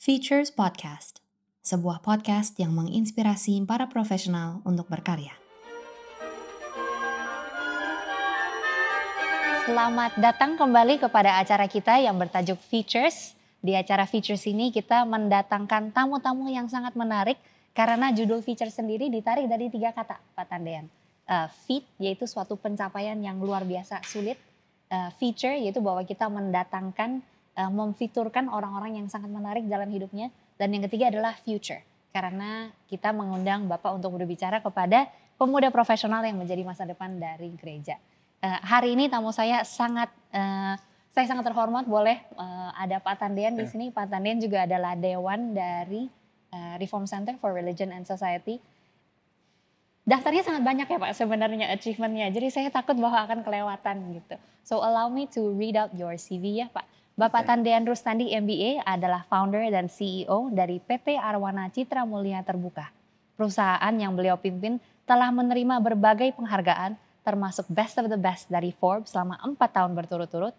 Features Podcast, sebuah podcast yang menginspirasi para profesional untuk berkarya. Selamat datang kembali kepada acara kita yang bertajuk Features. Di acara Features ini kita mendatangkan tamu-tamu yang sangat menarik karena judul feature sendiri ditarik dari tiga kata, Pak Tandean. Uh, feat yaitu suatu pencapaian yang luar biasa sulit. Uh, feature yaitu bahwa kita mendatangkan uh, memfiturkan orang-orang yang sangat menarik dalam hidupnya. Dan yang ketiga adalah future. Karena kita mengundang Bapak untuk berbicara kepada pemuda profesional yang menjadi masa depan dari gereja. Uh, hari ini tamu saya sangat uh, saya sangat terhormat boleh uh, ada Pak Tandian di ya. sini. Pak Tandian juga adalah dewan dari uh, Reform Center for Religion and Society daftarnya sangat banyak ya Pak sebenarnya achievementnya. Jadi saya takut bahwa akan kelewatan gitu. So allow me to read out your CV ya Pak. Bapak okay. Tandean Rustandi MBA adalah founder dan CEO dari PT Arwana Citra Mulia Terbuka. Perusahaan yang beliau pimpin telah menerima berbagai penghargaan termasuk Best of the Best dari Forbes selama 4 tahun berturut-turut,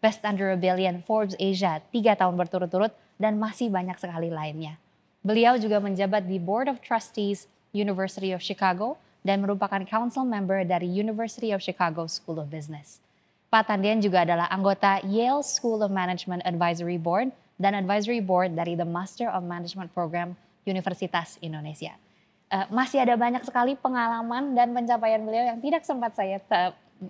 Best Under a Billion Forbes Asia 3 tahun berturut-turut, dan masih banyak sekali lainnya. Beliau juga menjabat di Board of Trustees University of Chicago dan merupakan council member dari University of Chicago School of Business. Pak Tandian juga adalah anggota Yale School of Management Advisory Board dan Advisory Board dari The Master of Management Program Universitas Indonesia. Uh, masih ada banyak sekali pengalaman dan pencapaian beliau yang tidak sempat saya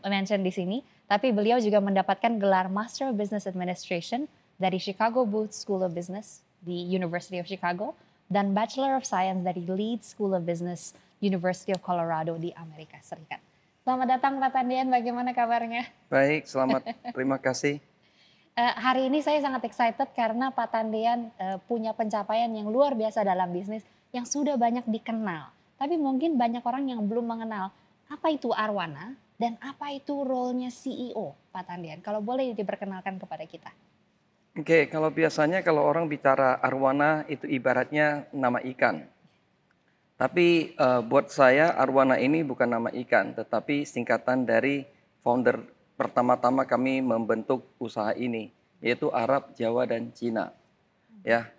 mention di sini, tapi beliau juga mendapatkan gelar Master of Business Administration dari Chicago Booth School of Business di University of Chicago dan Bachelor of Science dari Leeds School of Business University of Colorado di Amerika Serikat. Selamat datang Pak Tandian, bagaimana kabarnya? Baik, selamat. Terima kasih. Uh, hari ini saya sangat excited karena Pak Tandian uh, punya pencapaian yang luar biasa dalam bisnis yang sudah banyak dikenal. Tapi mungkin banyak orang yang belum mengenal apa itu Arwana dan apa itu role-nya CEO Pak Tandian. Kalau boleh diperkenalkan kepada kita. Oke, kalau biasanya kalau orang bicara arwana itu ibaratnya nama ikan. Tapi uh, buat saya arwana ini bukan nama ikan, tetapi singkatan dari founder pertama-tama kami membentuk usaha ini, yaitu Arab, Jawa, dan Cina. Ya,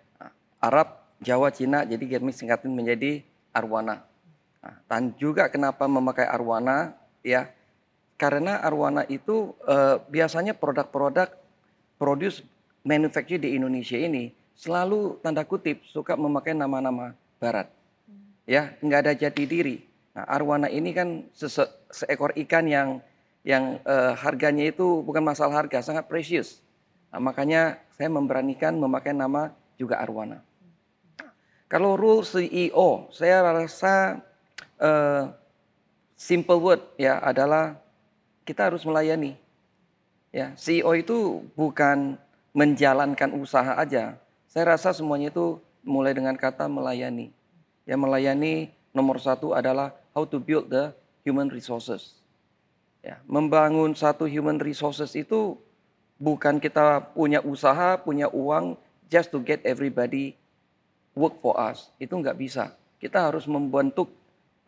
Arab, Jawa, Cina, jadi kami singkatan menjadi arwana. Nah, dan juga kenapa memakai arwana, ya, karena arwana itu uh, biasanya produk-produk produce manufacture di Indonesia ini selalu tanda kutip suka memakai nama-nama barat. Ya, nggak ada jati diri. Nah, arwana ini kan sese seekor ikan yang yang uh, harganya itu bukan masalah harga, sangat precious. Nah, makanya saya memberanikan memakai nama juga arwana. Kalau rule CEO, saya rasa uh, simple word ya adalah kita harus melayani. Ya, CEO itu bukan menjalankan usaha aja. Saya rasa semuanya itu mulai dengan kata melayani. Ya melayani nomor satu adalah how to build the human resources. Ya, membangun satu human resources itu bukan kita punya usaha, punya uang just to get everybody work for us. Itu nggak bisa. Kita harus membentuk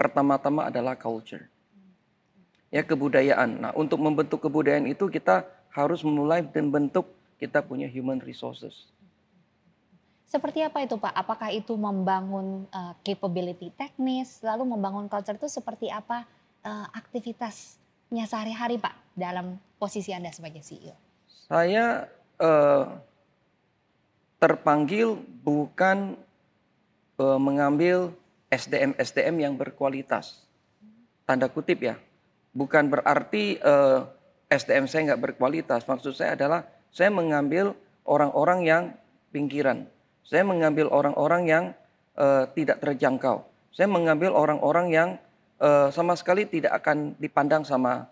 pertama-tama adalah culture. Ya kebudayaan. Nah, untuk membentuk kebudayaan itu kita harus memulai dan bentuk kita punya human resources. Seperti apa itu Pak? Apakah itu membangun uh, capability teknis, lalu membangun culture itu seperti apa uh, aktivitasnya sehari-hari Pak dalam posisi Anda sebagai CEO? Saya uh, terpanggil bukan uh, mengambil SDM-SDM yang berkualitas. Tanda kutip ya. Bukan berarti uh, SDM saya nggak berkualitas. Maksud saya adalah saya mengambil orang-orang yang pinggiran. Saya mengambil orang-orang yang uh, tidak terjangkau. Saya mengambil orang-orang yang uh, sama sekali tidak akan dipandang sama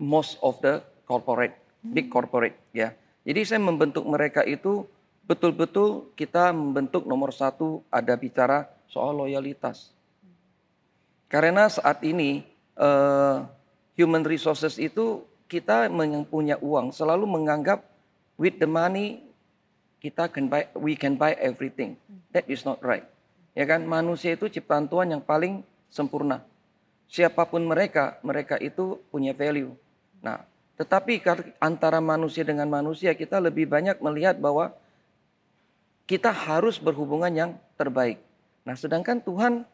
most of the corporate, big corporate ya. Jadi saya membentuk mereka itu betul-betul kita membentuk nomor satu ada bicara soal loyalitas. Karena saat ini uh, human resources itu kita yang punya uang selalu menganggap with the money kita can buy we can buy everything. That is not right. Ya kan manusia itu ciptaan Tuhan yang paling sempurna. Siapa pun mereka, mereka itu punya value. Nah, tetapi antara manusia dengan manusia kita lebih banyak melihat bahwa kita harus berhubungan yang terbaik. Nah, sedangkan Tuhan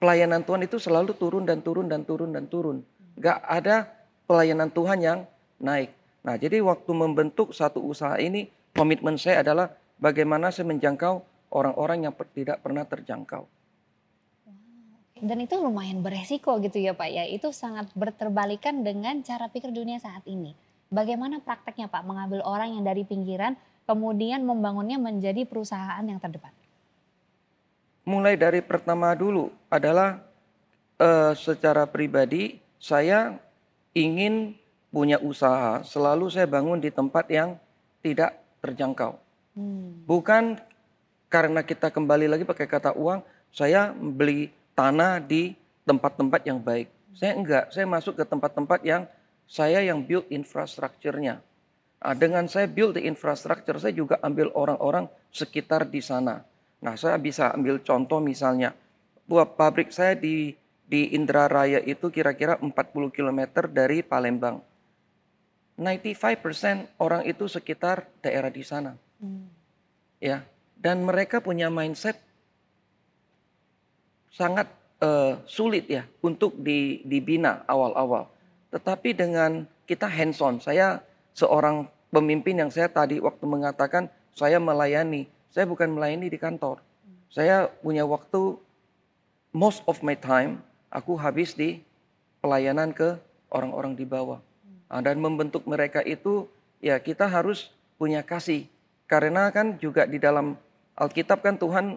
pelayanan Tuhan itu selalu turun dan turun dan turun dan turun. Gak ada pelayanan Tuhan yang naik. Nah, jadi waktu membentuk satu usaha ini, komitmen saya adalah bagaimana saya menjangkau orang-orang yang tidak pernah terjangkau. Dan itu lumayan beresiko gitu ya Pak ya. Itu sangat berterbalikan dengan cara pikir dunia saat ini. Bagaimana prakteknya Pak mengambil orang yang dari pinggiran kemudian membangunnya menjadi perusahaan yang terdepan? Mulai dari pertama dulu adalah uh, secara pribadi saya ingin punya usaha selalu saya bangun di tempat yang tidak terjangkau. Hmm. Bukan karena kita kembali lagi pakai kata uang, saya beli tanah di tempat-tempat yang baik. Saya enggak, saya masuk ke tempat-tempat yang saya yang build infrastrukturnya. Nah, dengan saya build the infrastructure, saya juga ambil orang-orang sekitar di sana. Nah, saya bisa ambil contoh misalnya, buat pabrik saya di di Indraraya itu kira-kira 40 km dari Palembang. 95% orang itu sekitar daerah di sana. Hmm. Ya, dan mereka punya mindset sangat uh, sulit ya untuk di, dibina awal-awal. Tetapi dengan kita hands on, saya seorang pemimpin yang saya tadi waktu mengatakan saya melayani, saya bukan melayani di kantor. Saya punya waktu most of my time aku habis di pelayanan ke orang-orang di bawah. Nah, dan membentuk mereka itu ya kita harus punya kasih. Karena kan juga di dalam Alkitab kan Tuhan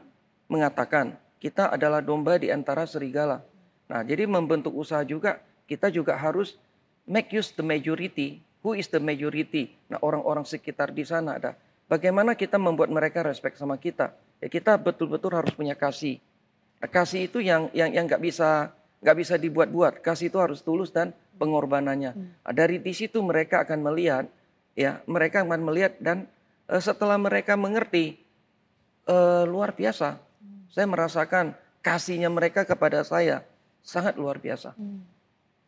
mengatakan kita adalah domba di antara serigala. Nah, jadi membentuk usaha juga kita juga harus make use the majority. Who is the majority? Nah, orang-orang sekitar di sana ada. Bagaimana kita membuat mereka respect sama kita? Ya kita betul-betul harus punya kasih. Kasih itu yang yang yang nggak bisa nggak bisa dibuat-buat. Kasih itu harus tulus dan pengorbanannya. Hmm. Dari di situ mereka akan melihat, ya mereka akan melihat dan uh, setelah mereka mengerti uh, luar biasa saya merasakan kasihnya mereka kepada saya sangat luar biasa. Hmm.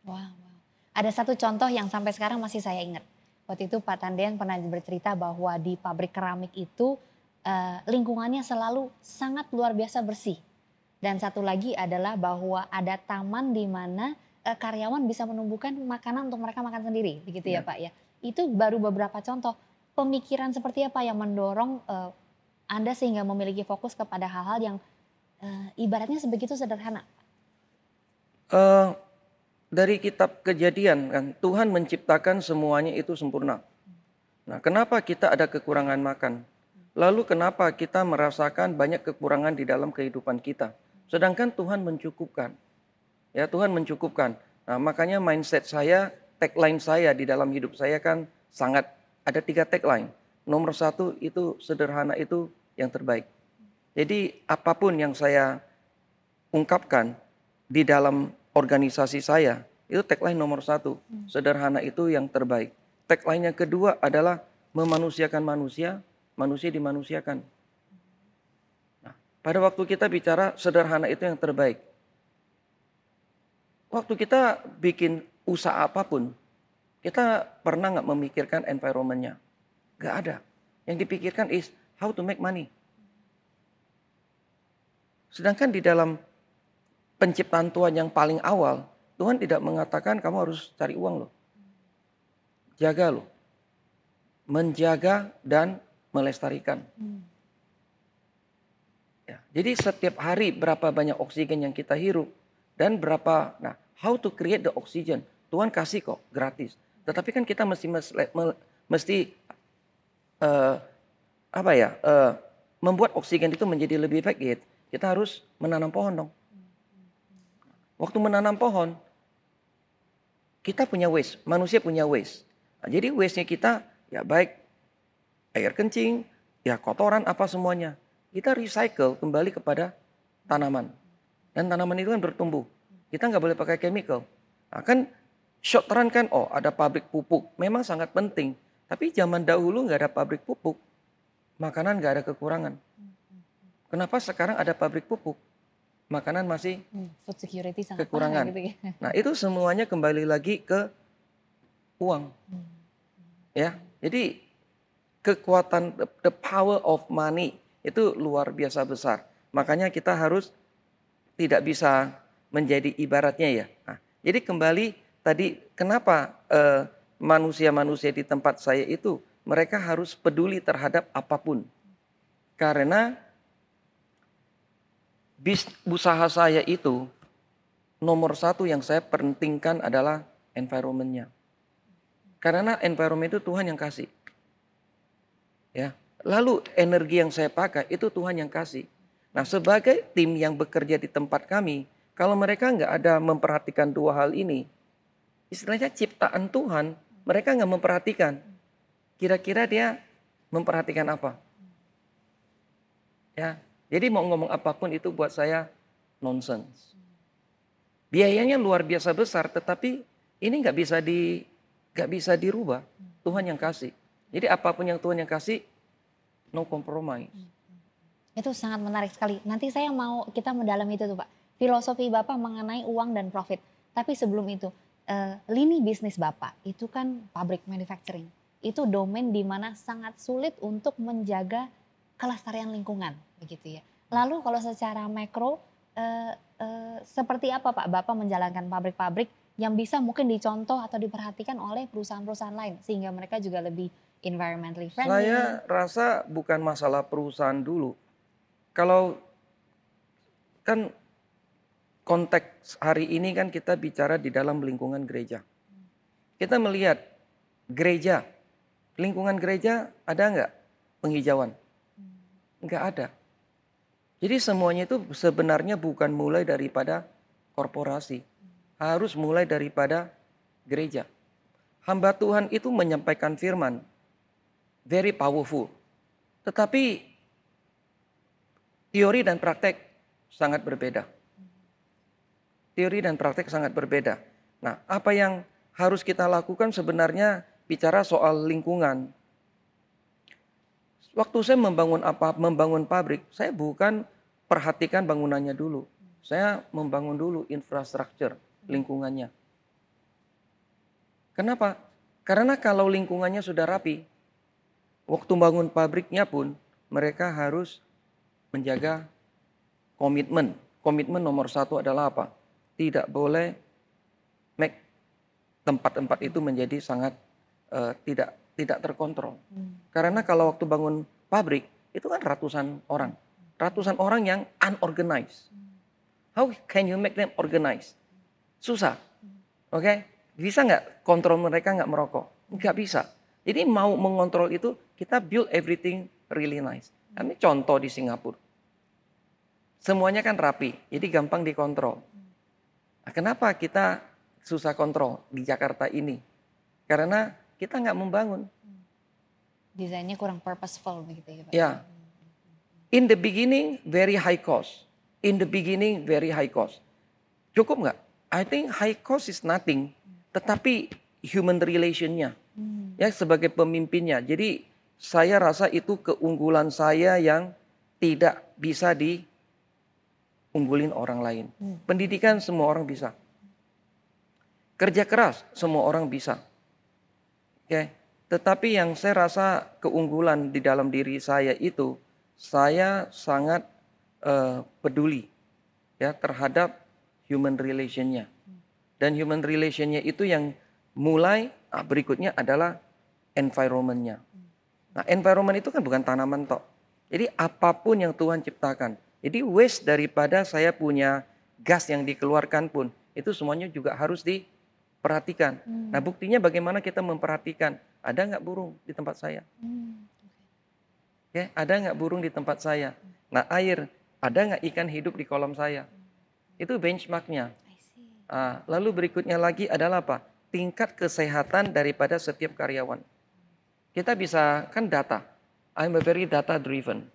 Wow, wow. Ada satu contoh yang sampai sekarang masih saya ingat. Waktu itu Pak Tandian pernah bercerita bahwa di pabrik keramik itu uh, lingkungannya selalu sangat luar biasa bersih. Dan satu lagi adalah bahwa ada taman di mana uh, karyawan bisa menumbuhkan makanan untuk mereka makan sendiri, begitu ya, ya Pak ya. Itu baru beberapa contoh pemikiran seperti apa yang mendorong uh, Anda sehingga memiliki fokus kepada hal-hal yang uh, ibaratnya sebegitu sederhana? Uh, dari kitab kejadian kan Tuhan menciptakan semuanya itu sempurna. Nah, kenapa kita ada kekurangan makan? Lalu kenapa kita merasakan banyak kekurangan di dalam kehidupan kita? Sedangkan Tuhan mencukupkan. Ya, Tuhan mencukupkan. Nah, makanya mindset saya, tagline saya di dalam hidup saya kan sangat ada tiga tagline. Nomor satu itu sederhana itu yang terbaik. Jadi apa pun yang saya ungkapkan di dalam organisasi saya, itu tagline nomor satu. Hmm. Sederhana itu yang terbaik. Tagline yang kedua adalah memanusiakan manusia, manusia dimanusiakan. Nah, pada waktu kita bicara sederhana itu yang terbaik. Waktu kita bikin usaha apa pun, kita pernah nggak memikirkan environmentnya? Gak ada. Yang dipikirkan is how to make money. Sedangkan di dalam penciptaan Tuhan yang paling awal, Tuhan tidak mengatakan kamu harus cari uang loh. Jaga loh. Menjaga dan melestarikan. Ya, jadi setiap hari berapa banyak oksigen yang kita hirup dan berapa, nah how to create the oxygen. Tuhan kasih kok gratis. Tetapi kan kita mesti mesti uh, apa ya uh, membuat oksigen itu menjadi lebih baik kita harus menanam pohon dong. Waktu menanam pohon, kita punya waste, manusia punya waste. Nah, jadi waste-nya kita ya baik air kencing, ya kotoran apa semuanya. Kita recycle kembali kepada tanaman. Dan tanaman itu kan bertumbuh. Kita nggak boleh pakai chemical. Nah, kan short run kan, oh ada pabrik pupuk. Memang sangat penting. Tapi zaman dahulu nggak ada pabrik pupuk. Makanan nggak ada kekurangan. Kenapa sekarang ada pabrik pupuk? Makanan masih hmm, food security sangat kekurangan. Gitu ya. Nah itu semuanya kembali lagi ke uang. Hmm. Ya, jadi kekuatan the, the power of money itu luar biasa besar. Makanya kita harus tidak bisa menjadi ibaratnya ya. Nah, jadi kembali tadi kenapa eh, manusia-manusia di tempat saya itu mereka harus peduli terhadap apa pun. Karena bis, usaha saya itu nomor satu yang saya pentingkan adalah environmentnya. Karena environment itu Tuhan yang kasih. Ya, lalu energi yang saya pakai itu Tuhan yang kasih. Nah, sebagai tim yang bekerja di tempat kami, kalau mereka nggak ada memperhatikan dua hal ini, istilahnya ciptaan Tuhan, mereka nggak memperhatikan. Kira-kira dia memperhatikan apa? Ya, jadi mau ngomong apa pun itu buat saya nonsense. Biayanya luar biasa besar, tetapi ini nggak bisa di nggak bisa dirubah. Tuhan yang kasih. Jadi apa pun yang Tuhan yang kasih, no compromise. Itu sangat menarik sekali. Nanti saya mau kita mendalami itu tuh Pak. Filosofi Bapak mengenai uang dan profit. Tapi sebelum itu, uh, lini bisnis Bapak itu kan pabrik manufacturing. Itu domain di mana sangat sulit untuk menjaga kelestarian lingkungan, begitu ya. Lalu kalau secara makro, uh, uh, seperti apa Pak Bapak menjalankan pabrik-pabrik yang bisa mungkin dicontoh atau diperhatikan oleh perusahaan-perusahaan lain sehingga mereka juga lebih environmentally friendly? Saya rasa bukan masalah perusahaan dulu. Kalau kan konteks hari ini kan kita bicara di dalam lingkungan gereja. Kita melihat gereja, lingkungan gereja ada nggak penghijauan? Nggak ada. Jadi semuanya itu sebenarnya bukan mulai daripada korporasi. Harus mulai daripada gereja. Hamba Tuhan itu menyampaikan firman. Very powerful. Tetapi teori dan praktek sangat berbeda teori dan praktek sangat berbeda. Nah, apa yang harus kita lakukan sebenarnya bicara soal lingkungan. Waktu saya membangun apa, membangun pabrik, saya bukan perhatikan bangunannya dulu. Saya membangun dulu infrastruktur lingkungannya. Kenapa? Karena kalau lingkungannya sudah rapi, waktu bangun pabriknya pun mereka harus menjaga komitmen. Komitmen nomor satu adalah apa? Tidak boleh make tempat-tempat itu menjadi sangat uh, tidak tidak terkontrol. Hmm. Karena kalau waktu bangun pabrik itu kan ratusan orang, ratusan orang yang unorganized. How can you make them organized? Susah, oke? Okay? Bisa nggak kontrol mereka nggak merokok? Nggak bisa. Jadi mau mengontrol itu kita build everything really nice. Ini contoh di Singapura. Semuanya kan rapi, jadi gampang dikontrol. Nah, kenapa kita susah kontrol di Jakarta ini? Karena kita nggak membangun. Desainnya kurang purposeful begitu ya Pak? Ya. In the beginning, very high cost. In the beginning, very high cost. Cukup nggak? I think high cost is nothing. Tetapi human relationnya. Hmm. Ya sebagai pemimpinnya. Jadi saya rasa itu keunggulan saya yang tidak bisa di unggulin orang lain. Hmm. Pendidikan semua orang bisa. Kerja keras semua orang bisa. Oke. Tetapi yang saya rasa keunggulan di dalam diri saya itu saya sangat uh, peduli ya terhadap human relationnya. Dan human relationnya itu yang mulai nah berikutnya adalah environmentnya. Nah environment itu kan bukan tanaman tok. Jadi apa pun yang Tuhan ciptakan, jadi waste daripada saya punya gas yang dikeluarkan pun itu semuanya juga harus diperhatikan. Hmm. Nah buktinya bagaimana kita memperhatikan ada nggak burung di tempat saya? Hmm. Ya, ada nggak burung di tempat saya? Nah air ada nggak ikan hidup di kolam saya? Itu benchmarknya. Nah, lalu berikutnya lagi adalah apa? Tingkat kesehatan daripada setiap karyawan. Kita bisa kan data. I'm a very data driven.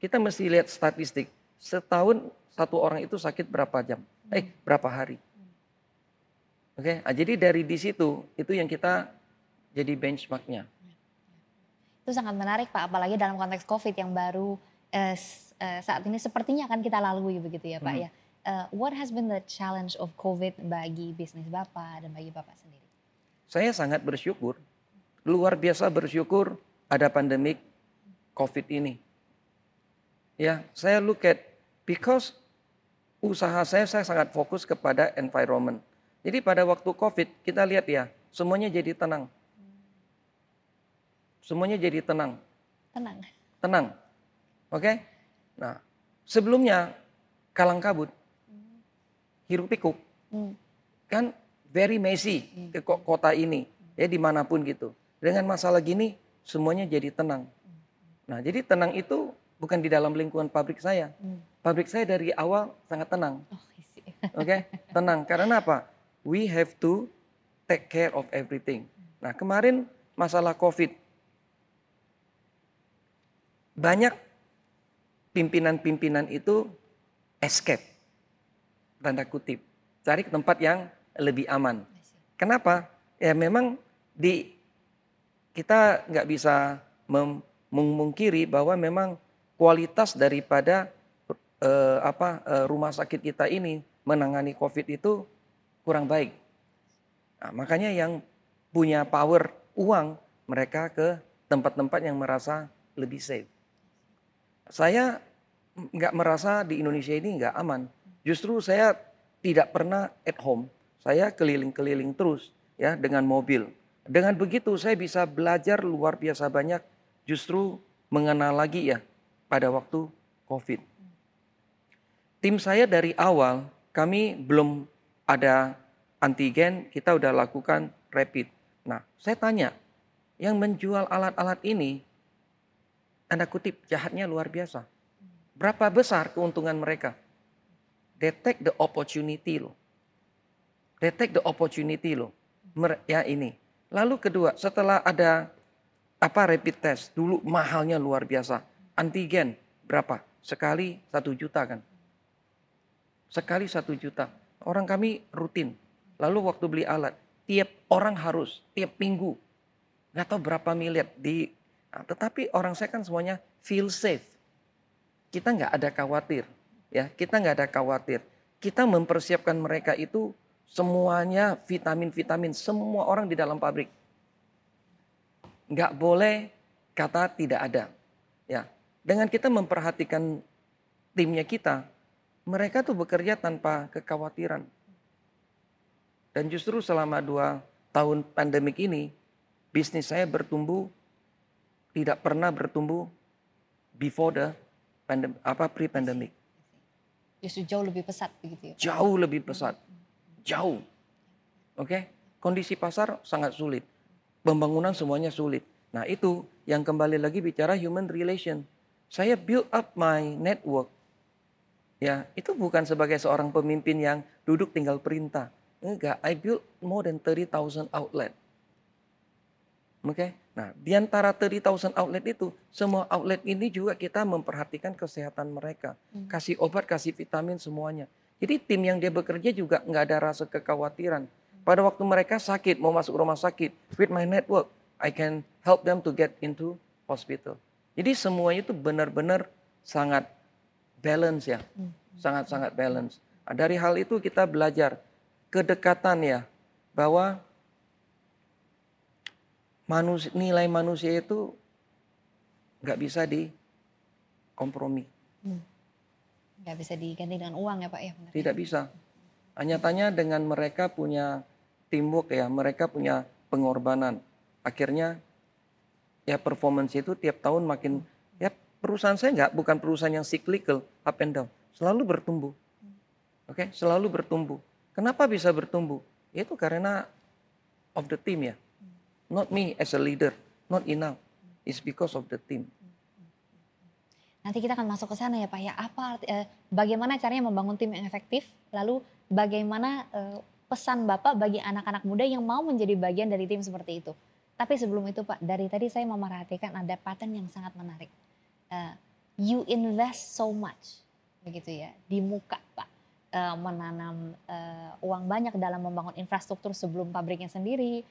Kita mesti lihat statistik setahun satu orang itu sakit berapa jam? Eh, berapa hari? Oke, okay? nah, jadi dari di situ itu yang kita jadi benchmarknya. Itu sangat menarik Pak, apalagi dalam konteks COVID yang baru eh, eh, saat ini sepertinya akan kita lalui begitu ya Pak hmm. ya. Uh, what has been the challenge of COVID bagi bisnis Bapak dan bagi Bapak sendiri? Saya sangat bersyukur, luar biasa bersyukur ada pandemik COVID ini. Ya, saya look at because usaha saya saya sangat fokus kepada environment. Jadi pada waktu COVID kita lihat ya, semuanya jadi tenang. Semuanya jadi tenang. Tenang. Tenang. Oke? Nah, sebelumnya kalang kabut, hiruk pikuk, Hmm. kan very messy ke ko- kota ini, ya di mana pun gitu. Dengan masalah gini, semuanya jadi tenang. Nah, jadi tenang itu bukan di dalam lingkungan pabrik saya. Hmm. Pabrik saya dari awal sangat tenang, Oh, oke? tenang. Karena apa? We have to take care of everything. Nah, kemarin masalah COVID, banyak pimpinan-pimpinan itu escape, tanda kutip, cari ke tempat yang lebih aman. Kenapa? Ya memang di kita nggak bisa mem- memungkiri bahwa memang kualitas daripada eh, apa eh, rumah sakit kita ini menangani COVID itu kurang baik. Nah, makanya yang punya power uang mereka ke tempat-tempat yang merasa lebih safe. Saya nggak merasa di Indonesia ini nggak aman. Justru saya tidak pernah at home. Saya keliling-keliling terus ya dengan mobil. Dengan begitu saya bisa belajar luar biasa banyak justru mengenal lagi ya pada waktu COVID. Tim saya dari awal kami belum ada antigen, kita udah lakukan rapid. Nah, saya tanya, yang menjual alat-alat ini tanda kutip jahatnya luar biasa. Berapa besar keuntungan mereka? Take the opportunity loh. Take the opportunity loh. Mer- ya ini. Lalu kedua, setelah ada apa rapid test, dulu mahalnya luar biasa. Antigen berapa? Sekali satu juta kan? Sekali satu juta. Orang kami rutin. Lalu waktu beli alat, tiap orang harus, tiap minggu. Nggak tahu berapa miliar di Nah, tetapi orang saya kan semuanya feel safe. Kita nggak ada khawatir, ya. Kita nggak ada khawatir. Kita mempersiapkan mereka itu semuanya vitamin-vitamin semua orang di dalam pabrik. Nggak boleh kata tidak ada, ya. Dengan kita memperhatikan timnya kita, mereka tuh bekerja tanpa kekhawatiran. Dan justru selama dua tahun pandemik ini, bisnis saya bertumbuh tidak pernah bertumbuh before the pandem apa pre-pandemic. Justru jauh lebih pesat begitu ya. Jauh lebih pesat. Jauh. Oke? Kondisi pasar sangat sulit. Pembangunan semuanya sulit. Nah, itu yang kembali lagi bicara human relation. Saya build up my network. Ya, itu bukan sebagai seorang pemimpin yang duduk tinggal perintah. Enggak, I build more than 30,000 outlet. Oke. Nah, di antara 30,000 outlet itu, semua outlet ini juga kita memperhatikan kesehatan mereka. Hmm. Kasih obat, kasih vitamin semuanya. Jadi tim yang dia bekerja juga nggak ada rasa kekhawatiran. Pada waktu mereka sakit, mau masuk rumah sakit, with my network, I can help them to get into hospital. Jadi semuanya itu benar-benar sangat balance ya. Hmm. Sangat-sangat balance. Nah, dari hal itu kita belajar kedekatan ya, bahwa manusia, nilai manusia itu nggak bisa dikompromi, Hmm. Nggak bisa diganti dengan uang ya Pak ya. benar tidak bisa. Hanya tanya dengan mereka punya teamwork ya, mereka punya pengorbanan. Akhirnya ya performance itu tiap tahun makin perusahaan saya nggak bukan perusahaan yang cyclical up and down, selalu bertumbuh. Oke, selalu bertumbuh. Kenapa bisa bertumbuh? Itu karena of the team ya. Not me as a leader, not enough. It's because of the team. Nanti kita akan masuk ke sana ya Pak ya. Apa eh, bagaimana caranya membangun tim yang efektif? Lalu bagaimana eh, pesan Bapak bagi anak-anak muda yang mau menjadi bagian dari tim seperti itu? Tapi sebelum itu Pak, dari tadi saya memerhatikan ada pattern yang sangat menarik. Eh, you invest so much, begitu ya, di muka Pak. Eh, menanam eh, uang banyak dalam membangun infrastruktur sebelum pabriknya sendiri,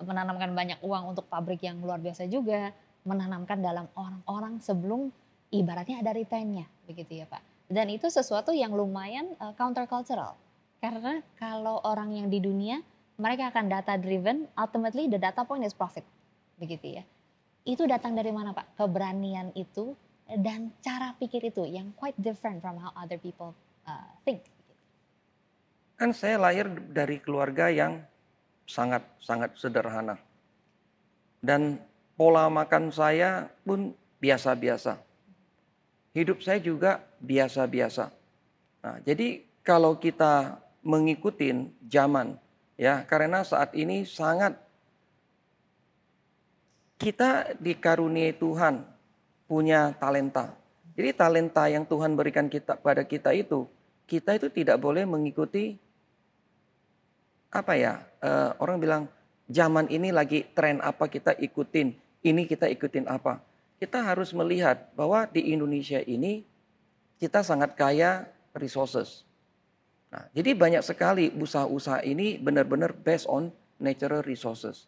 menanamkan banyak uang untuk pabrik yang luar biasa juga, menanamkan dalam orang-orang sebelum ibaratnya ada retainya begitu ya Pak. Dan itu sesuatu yang lumayan uh, countercultural. Karena kalau orang yang di dunia mereka akan data driven, ultimately the data point is profit. Begitu ya. Itu datang dari mana Pak? Keberanian itu dan cara pikir itu yang quite different from how other people uh, think. Kan saya lahir dari keluarga yang sangat sangat sederhana. Dan pola makan saya pun biasa-biasa. Hidup saya juga biasa-biasa. Nah, jadi kalau kita mengikuti zaman ya karena saat ini sangat kita dikaruniai Tuhan punya talenta. Jadi talenta yang Tuhan berikan kita pada kita itu, kita itu tidak boleh mengikuti apa ya? Uh, orang bilang zaman ini lagi tren apa kita ikutin, ini kita ikutin apa. Kita harus melihat bahwa di Indonesia ini kita sangat kaya resources. Nah, jadi banyak sekali usaha-usaha ini benar-benar based on natural resources.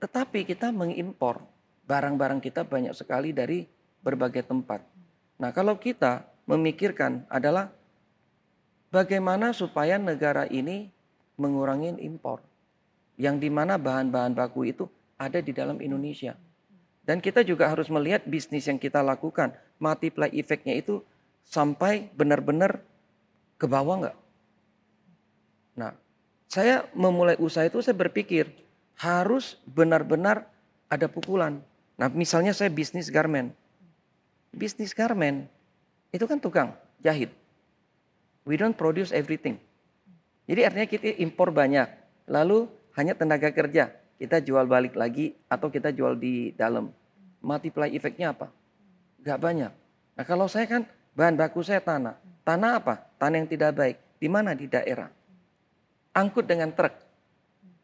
Tetapi kita mengimpor barang-barang kita banyak sekali dari berbagai tempat. Nah, kalau kita memikirkan adalah bagaimana supaya negara ini mengurangi impor yang di mana bahan-bahan baku itu ada di dalam Indonesia. Dan kita juga harus melihat bisnis yang kita lakukan, multiply efeknya itu sampai benar-benar ke bawah nggak? Nah, saya memulai usaha itu saya berpikir harus benar-benar ada pukulan. Nah misalnya saya bisnis garment. Bisnis garment itu kan tukang jahit. We don't produce everything. Jadi artinya kita impor banyak. Lalu hanya tenaga kerja. Kita jual balik lagi atau kita jual di dalam. Multiply efeknya apa? Gak banyak. Nah kalau saya kan bahan baku saya tanah. Tanah apa? Tanah yang tidak baik. Di mana? Di daerah. Angkut dengan truk.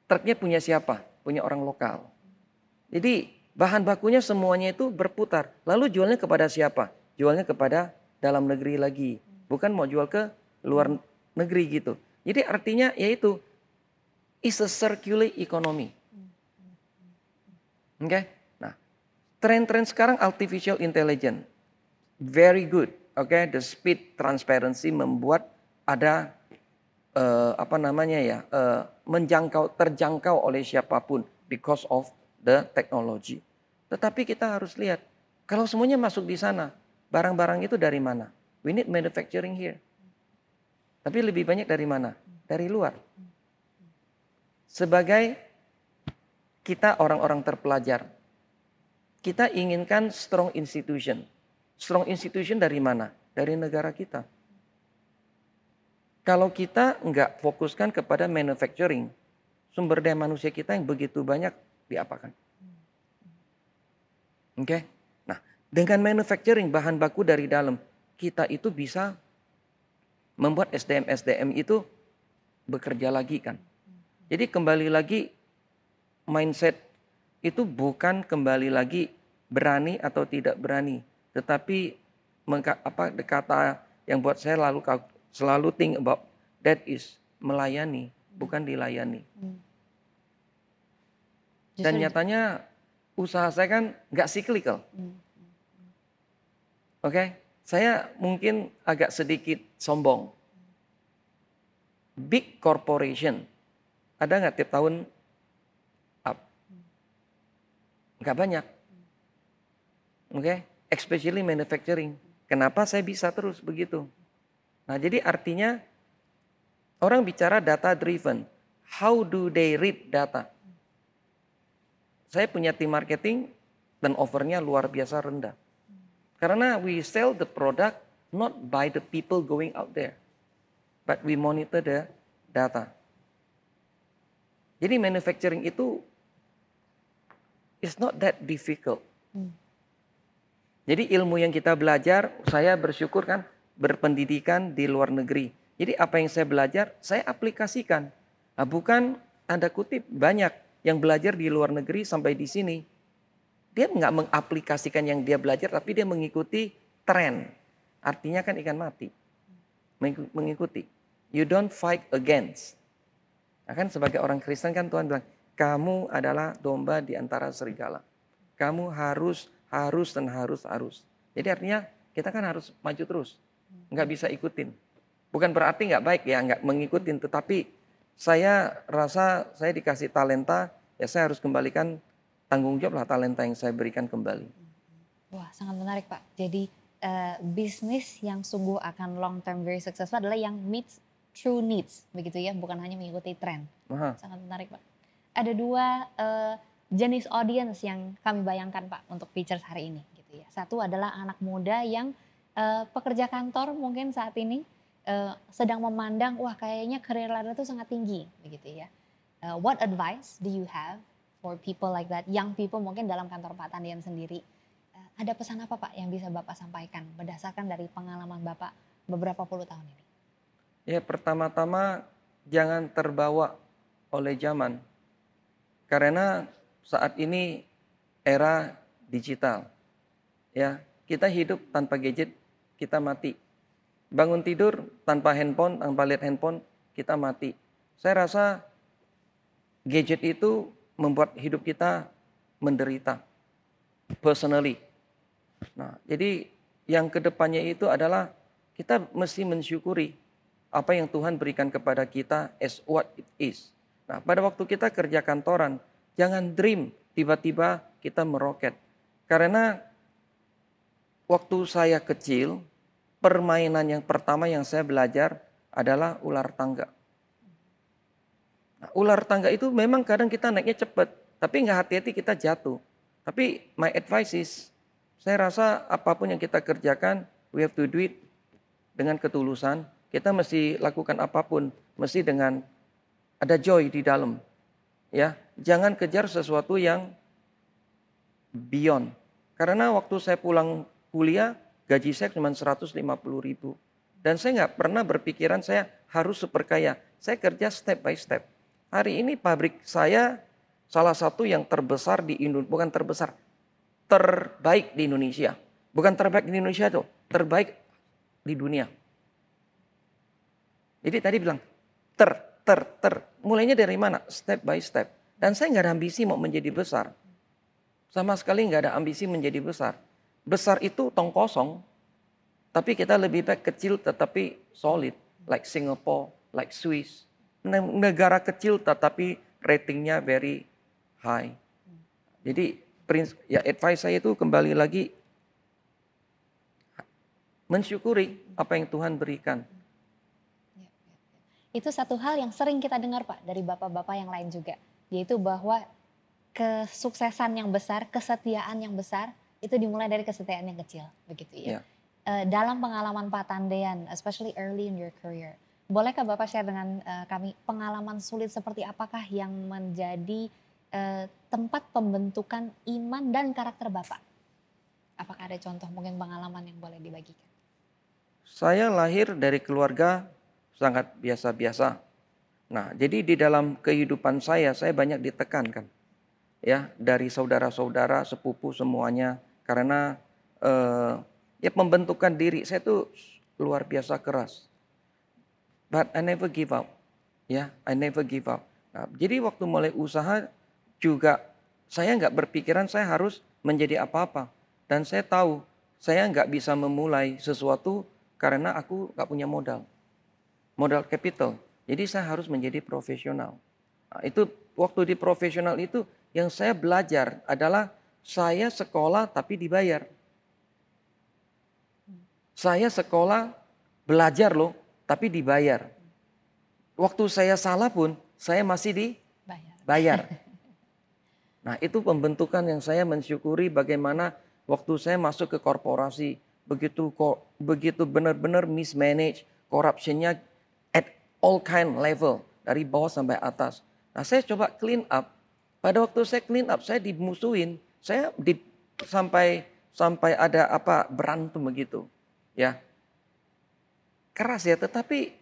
Truknya punya siapa? Punya orang lokal. Jadi Bahan bakunya semuanya itu berputar. Lalu jualnya kepada siapa? Jualnya kepada dalam negeri lagi. Bukan mau jual ke luar negeri gitu. Jadi artinya yaitu is a circular economy. Oke? Okay? Nah, tren-tren sekarang artificial intelligence very good. Oke, okay? the speed transparency membuat ada uh, apa namanya ya, uh, menjangkau terjangkau oleh siapa pun because of the technology. Tetapi kita harus lihat, kalau semuanya masuk di sana, barang-barang itu dari mana? We need manufacturing here. Tapi lebih banyak dari mana? Dari luar. Sebagai kita orang-orang terpelajar, kita inginkan strong institution. Strong institution dari mana? Dari negara kita. Kalau kita nggak fokuskan kepada manufacturing, sumber daya manusia kita yang begitu banyak diapakan? Oke. Okay? Nah, dengan manufacturing bahan baku dari dalam, kita itu bisa membuat SDM-SDM itu bekerja lagi kan. Jadi kembali lagi mindset itu bukan kembali lagi berani atau tidak berani, tetapi apa kata yang buat saya lalu selalu think about that is melayani, bukan dilayani. Hmm. Dan nyatanya usaha saya kan nggak cyclical. Hmm. Oke, okay? saya mungkin agak sedikit sombong. Big corporation, ada nggak tiap tahun up? Nggak banyak. Oke, okay? especially manufacturing. Kenapa saya bisa terus begitu? Nah, jadi artinya orang bicara data driven. How do they read data? saya punya tim marketing dan overnya luar biasa rendah. Karena we sell the product not by the people going out there, but we monitor the data. Jadi manufacturing itu is not that difficult. Hmm. Jadi ilmu yang kita belajar, saya bersyukur kan berpendidikan di luar negeri. Jadi apa yang saya belajar, saya aplikasikan. Nah, bukan tanda kutip banyak yang belajar di luar negeri sampai di sini, dia nggak mengaplikasikan yang dia belajar, tapi dia mengikuti tren. Artinya kan ikan mati. Mengikuti. You don't fight against. Nah kan sebagai orang Kristen kan Tuhan bilang, kamu adalah domba di antara serigala. Kamu harus, harus, dan harus, harus. Jadi artinya kita kan harus maju terus. Nggak bisa ikutin. Bukan berarti nggak baik ya, nggak mengikutin. Tetapi saya rasa saya dikasih talenta, ya saya harus kembalikan tanggung jawab lah talenta yang saya berikan kembali. Wah, sangat menarik Pak. Jadi uh, bisnis yang sungguh akan long term very successful adalah yang meets true needs, begitu ya, bukan hanya mengikuti tren. Aha. Sangat menarik Pak. Ada dua uh, jenis audience yang kami bayangkan Pak untuk features hari ini, gitu ya. Satu adalah anak muda yang uh, pekerja kantor mungkin saat ini uh, sedang memandang, wah kayaknya career ladder itu sangat tinggi, begitu ya. Uh, what advice do you have for people like that, young people mungkin dalam kantor Pak Tandian sendiri? ada pesan apa Pak yang bisa Bapak sampaikan berdasarkan dari pengalaman Bapak beberapa puluh tahun ini? Ya, pertama-tama jangan terbawa oleh zaman. Karena saat ini era digital. Ya, kita hidup tanpa gadget, kita mati. Bangun tidur tanpa handphone, tanpa lihat handphone, kita mati. Saya rasa gadget itu membuat hidup kita menderita. Personally, Nah, jadi yang ke depannya itu adalah kita mesti mensyukuri apa yang Tuhan berikan kepada kita as what it is. Nah, pada waktu kita kerja kantoran, jangan dream tiba-tiba kita meroket. Karena waktu saya kecil, permainan yang pertama yang saya belajar adalah ular tangga. Nah, ular tangga itu memang kadang kita naiknya cepat, tapi nggak hati-hati kita jatuh. Tapi my advice is saya rasa apa pun yang kita kerjakan, we have to do it dengan ketulusan. Kita mesti lakukan apa pun, mesti dengan ada joy di dalam. Ya, jangan kejar sesuatu yang beyond. Karena waktu saya pulang kuliah, gaji saya cuma 150 ribu. Dan saya nggak pernah berpikiran saya harus super kaya. Saya kerja step by step. Hari ini pabrik saya salah satu yang terbesar di Indonesia, bukan terbesar, terbaik di Indonesia. Bukan terbaik di Indonesia tuh, terbaik di dunia. Jadi tadi bilang ter, ter, ter. Mulainya dari mana? Step by step. Dan saya nggak ada ambisi mau menjadi besar. Sama sekali nggak ada ambisi menjadi besar. Besar itu tong kosong, tapi kita lebih baik kecil tetapi solid. Like Singapore, like Swiss. Negara kecil tetapi ratingnya very high. Jadi ya advice saya itu kembali lagi mensyukuri apa yang Tuhan berikan. Ya, ya, ya. Itu satu hal yang sering kita dengar Pak dari bapak-bapak yang lain juga, yaitu bahwa kesuksesan yang besar, kesetiaan yang besar itu dimulai dari kesetiaan yang kecil, begitu ya. ya. Dalam pengalaman Pak Tandean, especially early in your career, bolehkah Bapak share dengan uh, kami pengalaman sulit seperti apakah yang menjadi eh, tempat pembentukan iman dan karakter Bapak? Apakah ada contoh mungkin pengalaman yang boleh dibagikan? Saya lahir dari keluarga sangat biasa-biasa. Nah, jadi di dalam kehidupan saya, saya banyak ditekankan. Ya, dari saudara-saudara, sepupu semuanya. Karena eh, ya pembentukan diri saya itu luar biasa keras. But I never give up. Ya, I never give up. Nah, jadi waktu mulai usaha, juga saya nggak berpikiran saya harus menjadi apa-apa. Dan saya tahu saya nggak bisa memulai sesuatu karena aku nggak punya modal. Modal capital. Jadi saya harus menjadi profesional. Nah, itu waktu di profesional itu yang saya belajar adalah saya sekolah tapi dibayar. Saya sekolah belajar loh tapi dibayar. Waktu saya salah pun saya masih dibayar. Nah itu pembentukan yang saya mensyukuri bagaimana waktu saya masuk ke korporasi begitu begitu benar-benar mismanage corruptionnya at all kind level dari bawah sampai atas. Nah saya coba clean up. Pada waktu saya clean up saya dimusuhin, saya di, sampai sampai ada apa berantem begitu, ya keras ya. Tetapi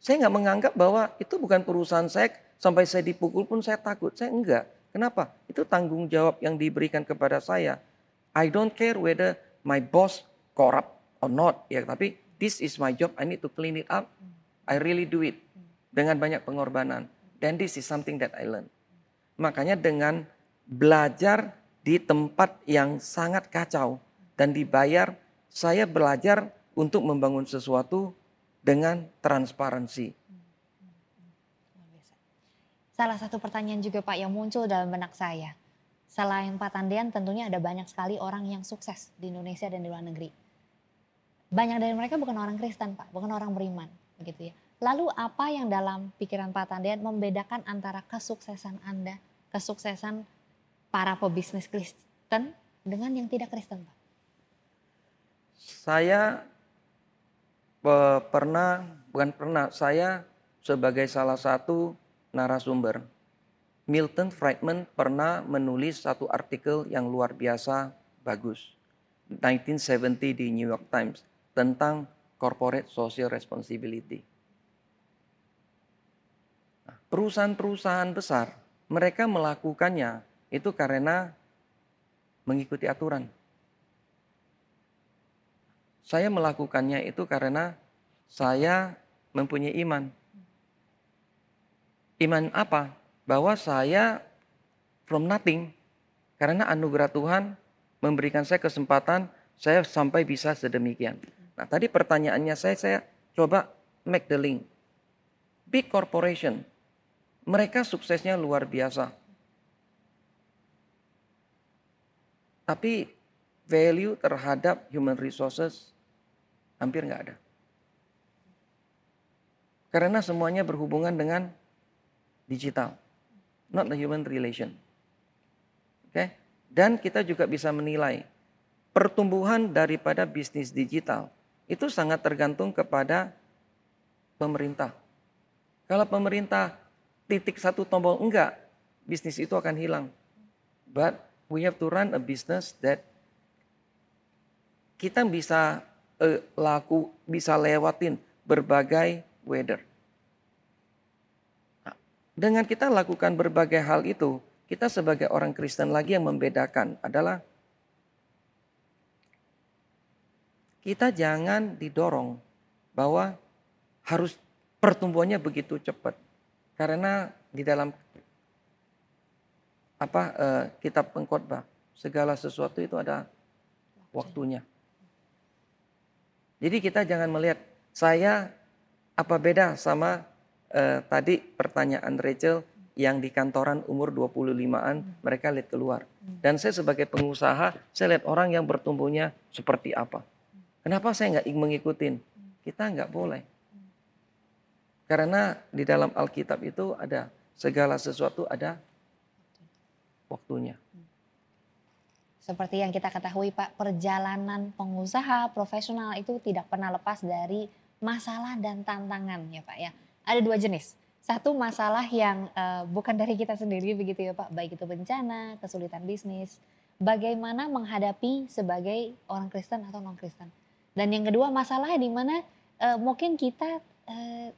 saya nggak menganggap bahwa itu bukan perusahaan saya sampai saya dipukul pun saya takut. Saya enggak. Kenapa? Itu tanggung jawab yang diberikan kepada saya. I don't care whether my boss corrupt or not. Ya, tapi this is my job. I need to clean it up. I really do it dengan banyak pengorbanan. Dan this is something that I learn. Makanya dengan belajar di tempat yang sangat kacau dan dibayar, saya belajar untuk membangun sesuatu dengan transparansi Salah satu pertanyaan juga Pak yang muncul dalam benak saya. Selain Pak Tandian tentunya ada banyak sekali orang yang sukses di Indonesia dan di luar negeri. Banyak dari mereka bukan orang Kristen Pak, bukan orang beriman begitu ya. Lalu apa yang dalam pikiran Pak Tandian membedakan antara kesuksesan Anda, kesuksesan para pebisnis Kristen dengan yang tidak Kristen Pak? Saya pe- pernah, bukan pernah, saya sebagai salah satu narasumber, Milton Friedman pernah menulis satu artikel yang luar biasa bagus. 1970 di New York Times tentang corporate social responsibility. Perusahaan-perusahaan besar, mereka melakukannya itu karena mengikuti aturan. Saya melakukannya itu karena saya mempunyai iman. Iman apa? Bahwa saya from nothing karena anugerah Tuhan memberikan saya kesempatan saya sampai bisa sedemikian. Nah, tadi pertanyaannya saya saya coba make the link. Big corporation mereka suksesnya luar biasa. Tapi value terhadap human resources hampir nggak ada. Karena semuanya berhubungan dengan digital, not the human relation. Oke, dan kita juga bisa menilai pertumbuhan daripada bisnis digital itu sangat tergantung kepada pemerintah. Kalau pemerintah titik satu tombol enggak, bisnis itu akan hilang. But we have to run a business that kita bisa eh, laku bisa lewatin berbagai weather. Nah, dengan kita lakukan berbagai hal itu, kita sebagai orang Kristen lagi yang membedakan adalah kita jangan didorong bahwa harus pertumbuhannya begitu cepat. Karena di dalam apa eh, kitab pengkhotbah segala sesuatu itu ada waktunya. Jadi kita jangan melihat saya apa beda sama eh, tadi pertanyaan Rachel yang di kantoran umur 25-an mereka lihat keluar. Dan saya sebagai pengusaha saya lihat orang yang bertumbuhnya seperti apa. Kenapa saya nggak mengikutin? Kita nggak boleh. Karena di dalam Alkitab itu ada segala sesuatu ada waktunya. Seperti yang kita ketahui Pak, perjalanan pengusaha profesional itu tidak pernah lepas dari masalah dan tantangan ya Pak ya. Ada dua jenis. Satu masalah yang uh, bukan dari kita sendiri begitu ya Pak, baik itu bencana, kesulitan bisnis, bagaimana menghadapi sebagai orang Kristen atau non Kristen. Dan yang kedua masalah di mana uh, mungkin kita uh,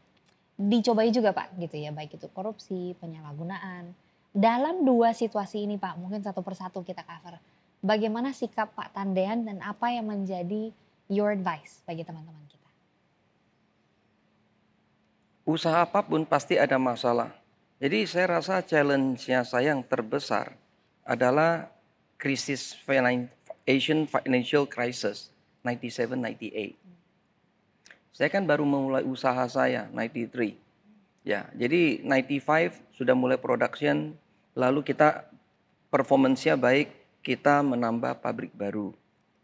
dicobai juga Pak gitu ya, baik itu korupsi, penyalahgunaan. Dalam dua situasi ini Pak, mungkin satu persatu kita cover. Bagaimana sikap Pak Tandean dan apa yang menjadi your advice bagi teman-teman kita? Usaha apa pun pasti ada masalah. Jadi saya rasa challenge-nya saya yang terbesar adalah krisis Asian financial crisis 97-98. Saya kan baru memulai usaha saya 93. Ya, jadi 95 sudah mulai production, lalu kita performance-nya baik, kita menambah pabrik baru.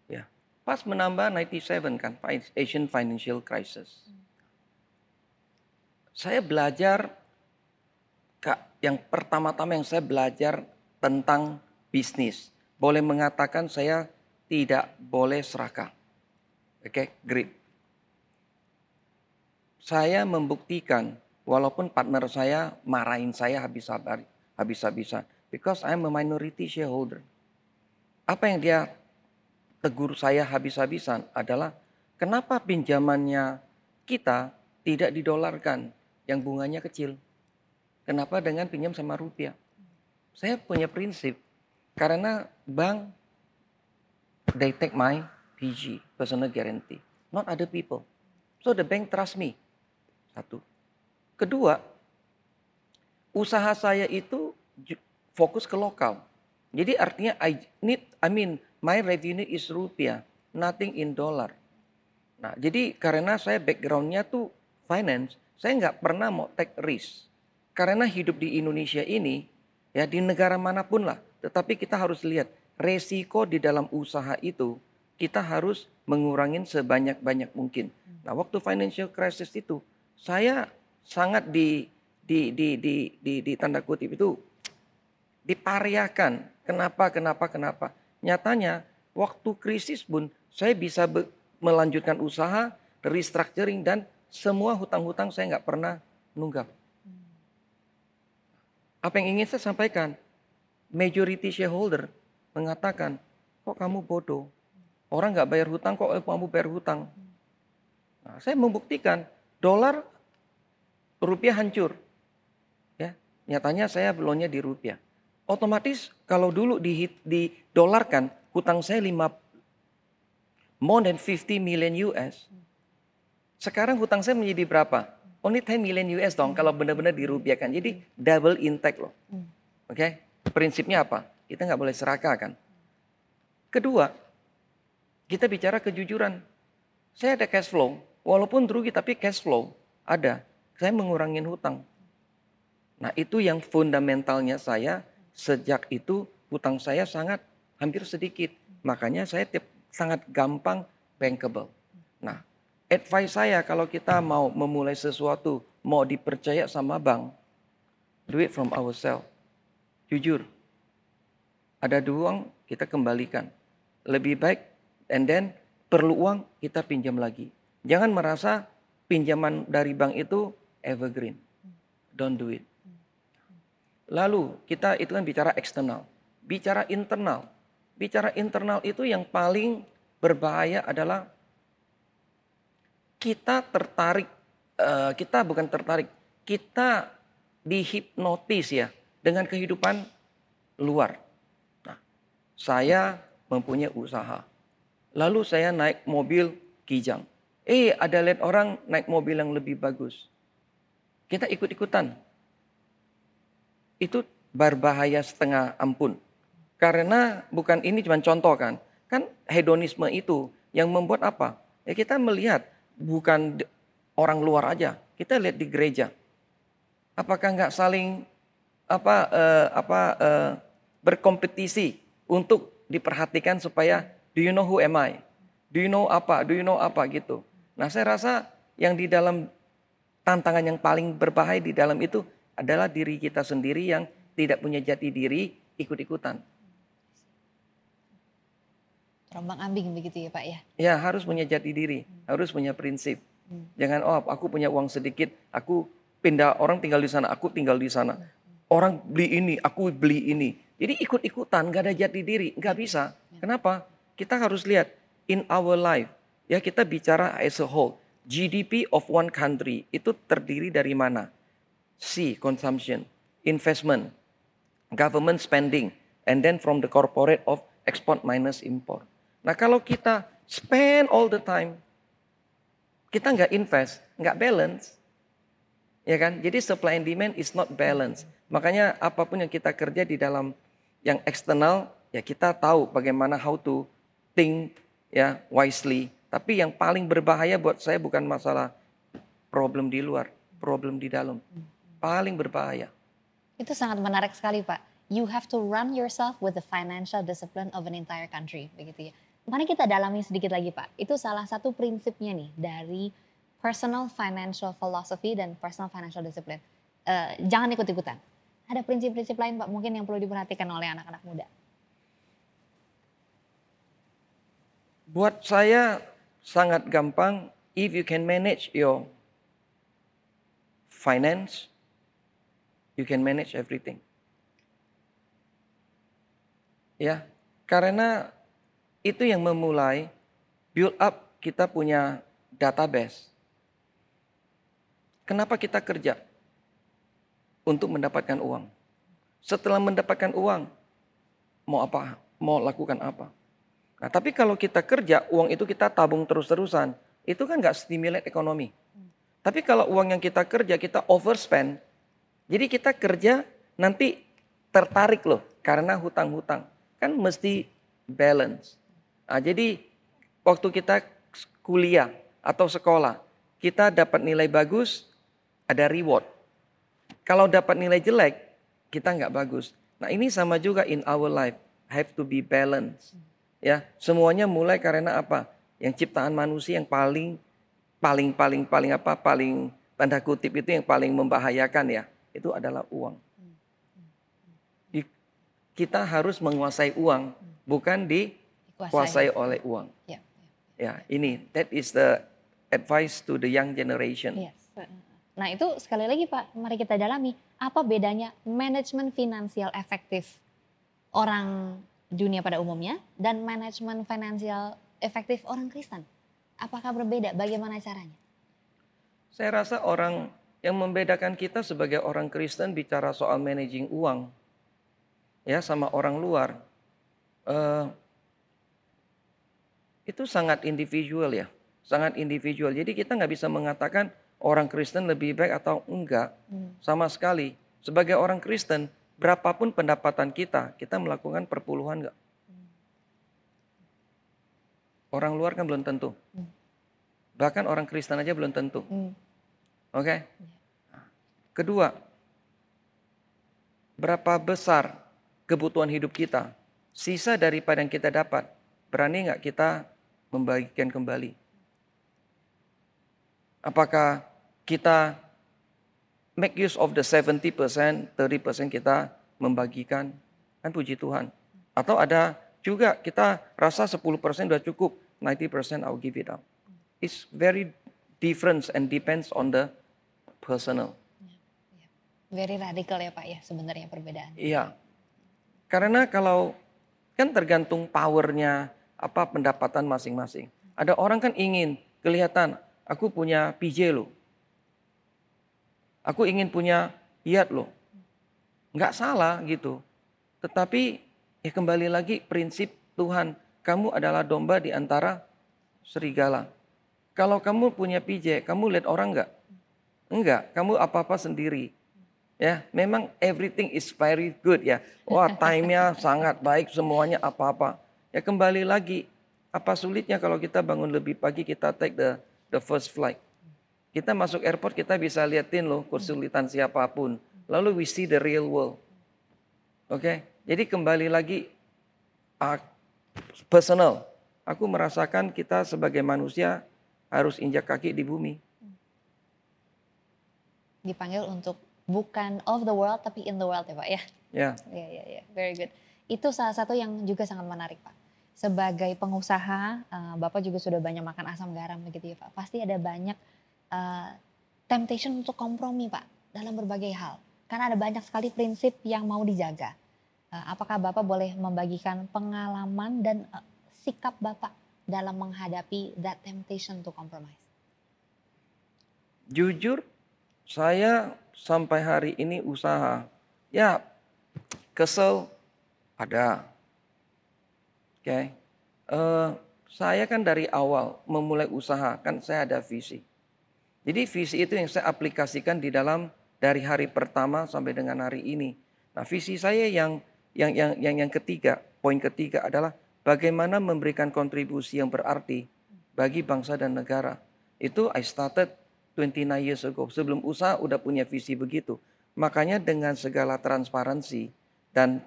Ya. Pas menambah 97 kan Asian financial crisis. Saya belajar Kak, yang pertama-tama yang saya belajar tentang bisnis. Boleh mengatakan saya tidak boleh serakah. Oke, okay? grip. Saya membuktikan walaupun partner saya marahin saya habis-habisan, habis-habisan because I'm a minority shareholder. Apa yang dia tegur saya habis-habisan adalah kenapa pinjamannya kita tidak didolarkan yang bunganya kecil. Kenapa dengan pinjam sama rupiah? Saya punya prinsip karena bank they take my PG, personal guarantee, not other people. So the bank trust me. Satu. Kedua, usaha saya itu fokus ke lokal. Jadi artinya I need, I mean, my revenue is rupiah, nothing in dollar. Nah, jadi karena saya backgroundnya tuh finance, saya nggak pernah mau take risk. Karena hidup di Indonesia ini, ya di negara mana pun lah, tetapi kita harus lihat resiko di dalam usaha itu kita harus mengurangin sebanyak-banyak mungkin. Nah, waktu financial crisis itu saya sangat di di di di di, di tanda kutip itu dipariakan. Kenapa? Kenapa? Kenapa? Nyatanya waktu krisis pun saya bisa melanjutkan usaha, restructuring dan semua hutang-hutang saya nggak pernah nunggak. Apa yang ingin saya sampaikan? Majority shareholder mengatakan, kok kamu bodoh? Orang nggak bayar hutang, kok kamu bayar hutang? Nah, saya membuktikan dolar rupiah hancur. Ya, nyatanya saya belumnya di rupiah. Otomatis kalau dulu di, di dolar kan hutang saya 5 more than 50 million US. Sekarang hutang saya menjadi berapa? only 10 million US dong kalau benar-benar dirupiahkan. Jadi double intake loh. Oke, okay? prinsipnya apa? Kita nggak boleh serakah kan. Kedua, kita bicara kejujuran. Saya ada cash flow, walaupun rugi tapi cash flow ada. Saya mengurangi hutang. Nah itu yang fundamentalnya saya sejak itu hutang saya sangat hampir sedikit. Makanya saya sangat gampang bankable. Nah advice saya kalau kita mau memulai sesuatu, mau dipercaya sama bank, do it from ourselves. Jujur, ada uang kita kembalikan. Lebih baik, and then perlu uang kita pinjam lagi. Jangan merasa pinjaman dari bank itu evergreen. Don't do it. Lalu kita itu kan bicara eksternal. Bicara internal. Bicara internal itu yang paling berbahaya adalah kita tertarik, uh, kita bukan tertarik, kita dihipnotis ya dengan kehidupan luar. Nah, saya mempunyai usaha. Lalu saya naik mobil kijang. Eh, ada lihat orang naik mobil yang lebih bagus. Kita ikut-ikutan. Itu berbahaya setengah ampun. Karena bukan ini cuma contoh kan. Kan hedonisme itu yang membuat apa? Ya kita melihat bukan orang luar aja. Kita lihat di gereja. Apakah nggak saling apa uh, apa uh, berkompetisi untuk diperhatikan supaya do you know who am I? Do you know apa? Do you know apa gitu. Nah, saya rasa yang di dalam tantangan yang paling berbahaya di dalam itu adalah diri kita sendiri yang tidak punya jati diri ikut-ikutan. Rombang ambing begitu ya Pak ya? Ya harus punya jati diri, hmm. harus punya prinsip. Hmm. Jangan oh aku punya uang sedikit, aku pindah orang tinggal di sana, aku tinggal di sana. Hmm. Orang beli ini, aku beli ini. Jadi ikut-ikutan, gak ada jati diri, nggak bisa. Ya. Kenapa? Kita harus lihat in our life. Ya kita bicara as a whole. GDP of one country itu terdiri dari mana? C, consumption, investment, government spending, and then from the corporate of export minus import. Nah kalau kita spend all the time, kita nggak invest, nggak balance, ya kan? Jadi supply and demand is not balance. Makanya apa pun yang kita kerja di dalam yang eksternal, ya kita tahu bagaimana how to think ya wisely. Tapi yang paling berbahaya buat saya bukan masalah problem di luar, problem di dalam. Paling berbahaya. Itu sangat menarik sekali Pak. You have to run yourself with the financial discipline of an entire country, begitu ya. Mari kita dalami sedikit lagi Pak. Itu salah satu prinsipnya nih dari personal financial philosophy dan personal financial discipline. Uh, jangan ikut-ikutan. Ada prinsip-prinsip lain Pak mungkin yang perlu diperhatikan oleh anak-anak muda. Buat saya sangat gampang if you can manage your finance, you can manage everything. Ya, karena itu yang memulai build up kita punya database. Kenapa kita kerja? Untuk mendapatkan uang. Setelah mendapatkan uang, mau apa? Mau lakukan apa? Nah, tapi kalau kita kerja, uang itu kita tabung terus-terusan, itu kan nggak stimulate ekonomi. Tapi kalau uang yang kita kerja, kita overspend, jadi kita kerja nanti tertarik loh karena hutang-hutang. Kan mesti balance. Nah, jadi waktu kita kuliah atau sekolah, kita dapat nilai bagus, ada reward. Kalau dapat nilai jelek, kita nggak bagus. Nah, ini sama juga in our life, have to be balanced. Ya, semuanya mulai karena apa? Yang ciptaan manusia yang paling paling paling paling apa? Paling tanda kutip itu yang paling membahayakan ya, itu adalah uang. Di- Kita harus menguasai uang, bukan dikuasai oleh uang. Ya, Ya, ini that is the advice to the young generation. Yes. Nah itu sekali lagi Pak, mari kita dalami apa bedanya manajemen finansial efektif orang dunia pada umumnya dan manajemen finansial efektif orang Kristen. Apakah berbeda? Bagaimana caranya? Saya rasa orang yang membedakan kita sebagai orang Kristen bicara soal managing uang, ya sama orang luar, eh, itu sangat individual ya, sangat individual. Jadi kita nggak bisa mengatakan orang Kristen lebih baik atau enggak Hmm. sama sekali. Sebagai orang Kristen, berapapun pendapatan kita, kita melakukan perpuluhan enggak? Orang luar kan belum tentu. Hmm. Bahkan orang Kristen aja belum tentu. Hmm. Oke. Kedua, berapa besar kebutuhan hidup kita? Sisa daripada yang kita dapat, berani nggak kita membagikan kembali? Apakah kita make use of the 70%, 30% kita membagikan? Kan puji Tuhan. Atau ada juga kita rasa 10% sudah cukup, 90% I'll give it up. It's very different and depends on the personal. Very radical ya Pak ya sebenarnya perbedaan. Iya. Karena kalau kan tergantung powernya apa pendapatan masing-masing. Ada orang kan ingin kelihatan aku punya PJ loh. Aku ingin punya Fiat loh. Nggak salah gitu. Tetapi ya kembali lagi prinsip Tuhan. Kamu adalah domba di antara serigala. Kalau kamu punya PJ, kamu lihat orang nggak? Enggak, kamu apa-apa sendiri. Ya, memang everything is very good ya. Wah, time-nya sangat baik semuanya apa-apa. Ya kembali lagi, apa sulitnya kalau kita bangun lebih pagi kita take the the first flight. Kita masuk airport kita bisa liatin loh kesulitan siapa pun. Lalu we see the real world. Oke, jadi kembali lagi ah, personal. Aku merasakan kita sebagai manusia harus injak kaki di bumi. Dipanggil untuk bukan of the world tapi in the world ya Pak ya. Ya, Iya, iya, iya. Very good. Itu salah satu yang juga sangat menarik, Pak. Sebagai pengusaha, eh, Bapak juga sudah banyak makan asam garam begitu ya, Pak. Pasti ada banyak eh, temptation untuk kompromi, Pak, dalam berbagai hal. Karena ada banyak sekali prinsip yang mau dijaga. Eh, apakah Bapak boleh membagikan pengalaman dan eh, sikap Bapak dalam menghadapi that temptation to compromise? jujur saya sampai hari ini usaha. Ya, kesel ada. Oke. Eh, saya kan dari awal memulai usaha kan saya ada visi. Jadi visi itu yang saya aplikasikan di dalam dari hari pertama sampai dengan hari ini. Nah, visi saya yang yang yang yang yang ketiga, poin ketiga adalah bagaimana memberikan kontribusi yang berarti bagi bangsa dan negara. Itu I started 29 years ago. Sebelum usaha udah punya visi begitu. Makanya dengan segala transparansi dan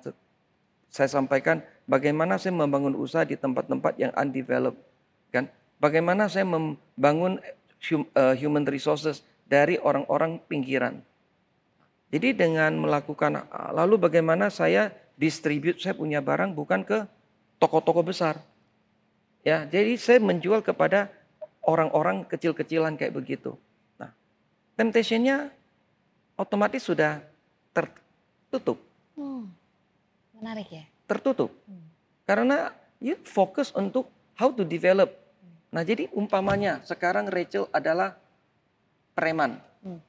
saya sampaikan bagaimana saya membangun usaha di tempat-tempat yang undeveloped kan. Bagaimana saya membangun human resources dari orang-orang pinggiran. Jadi dengan melakukan ah, lalu bagaimana saya distribute saya punya barang bukan ke toko-toko besar. Ya, jadi saya menjual kepada orang-orang kecil-kecilan kayak begitu. Nah, temptation-nya otomatis sudah tertutup, Hmm, menarik ya. tertutup. Hmm. Karena you fokus untuk how to develop. Nah, jadi umpamanya sekarang Rachel adalah preman. Hmm.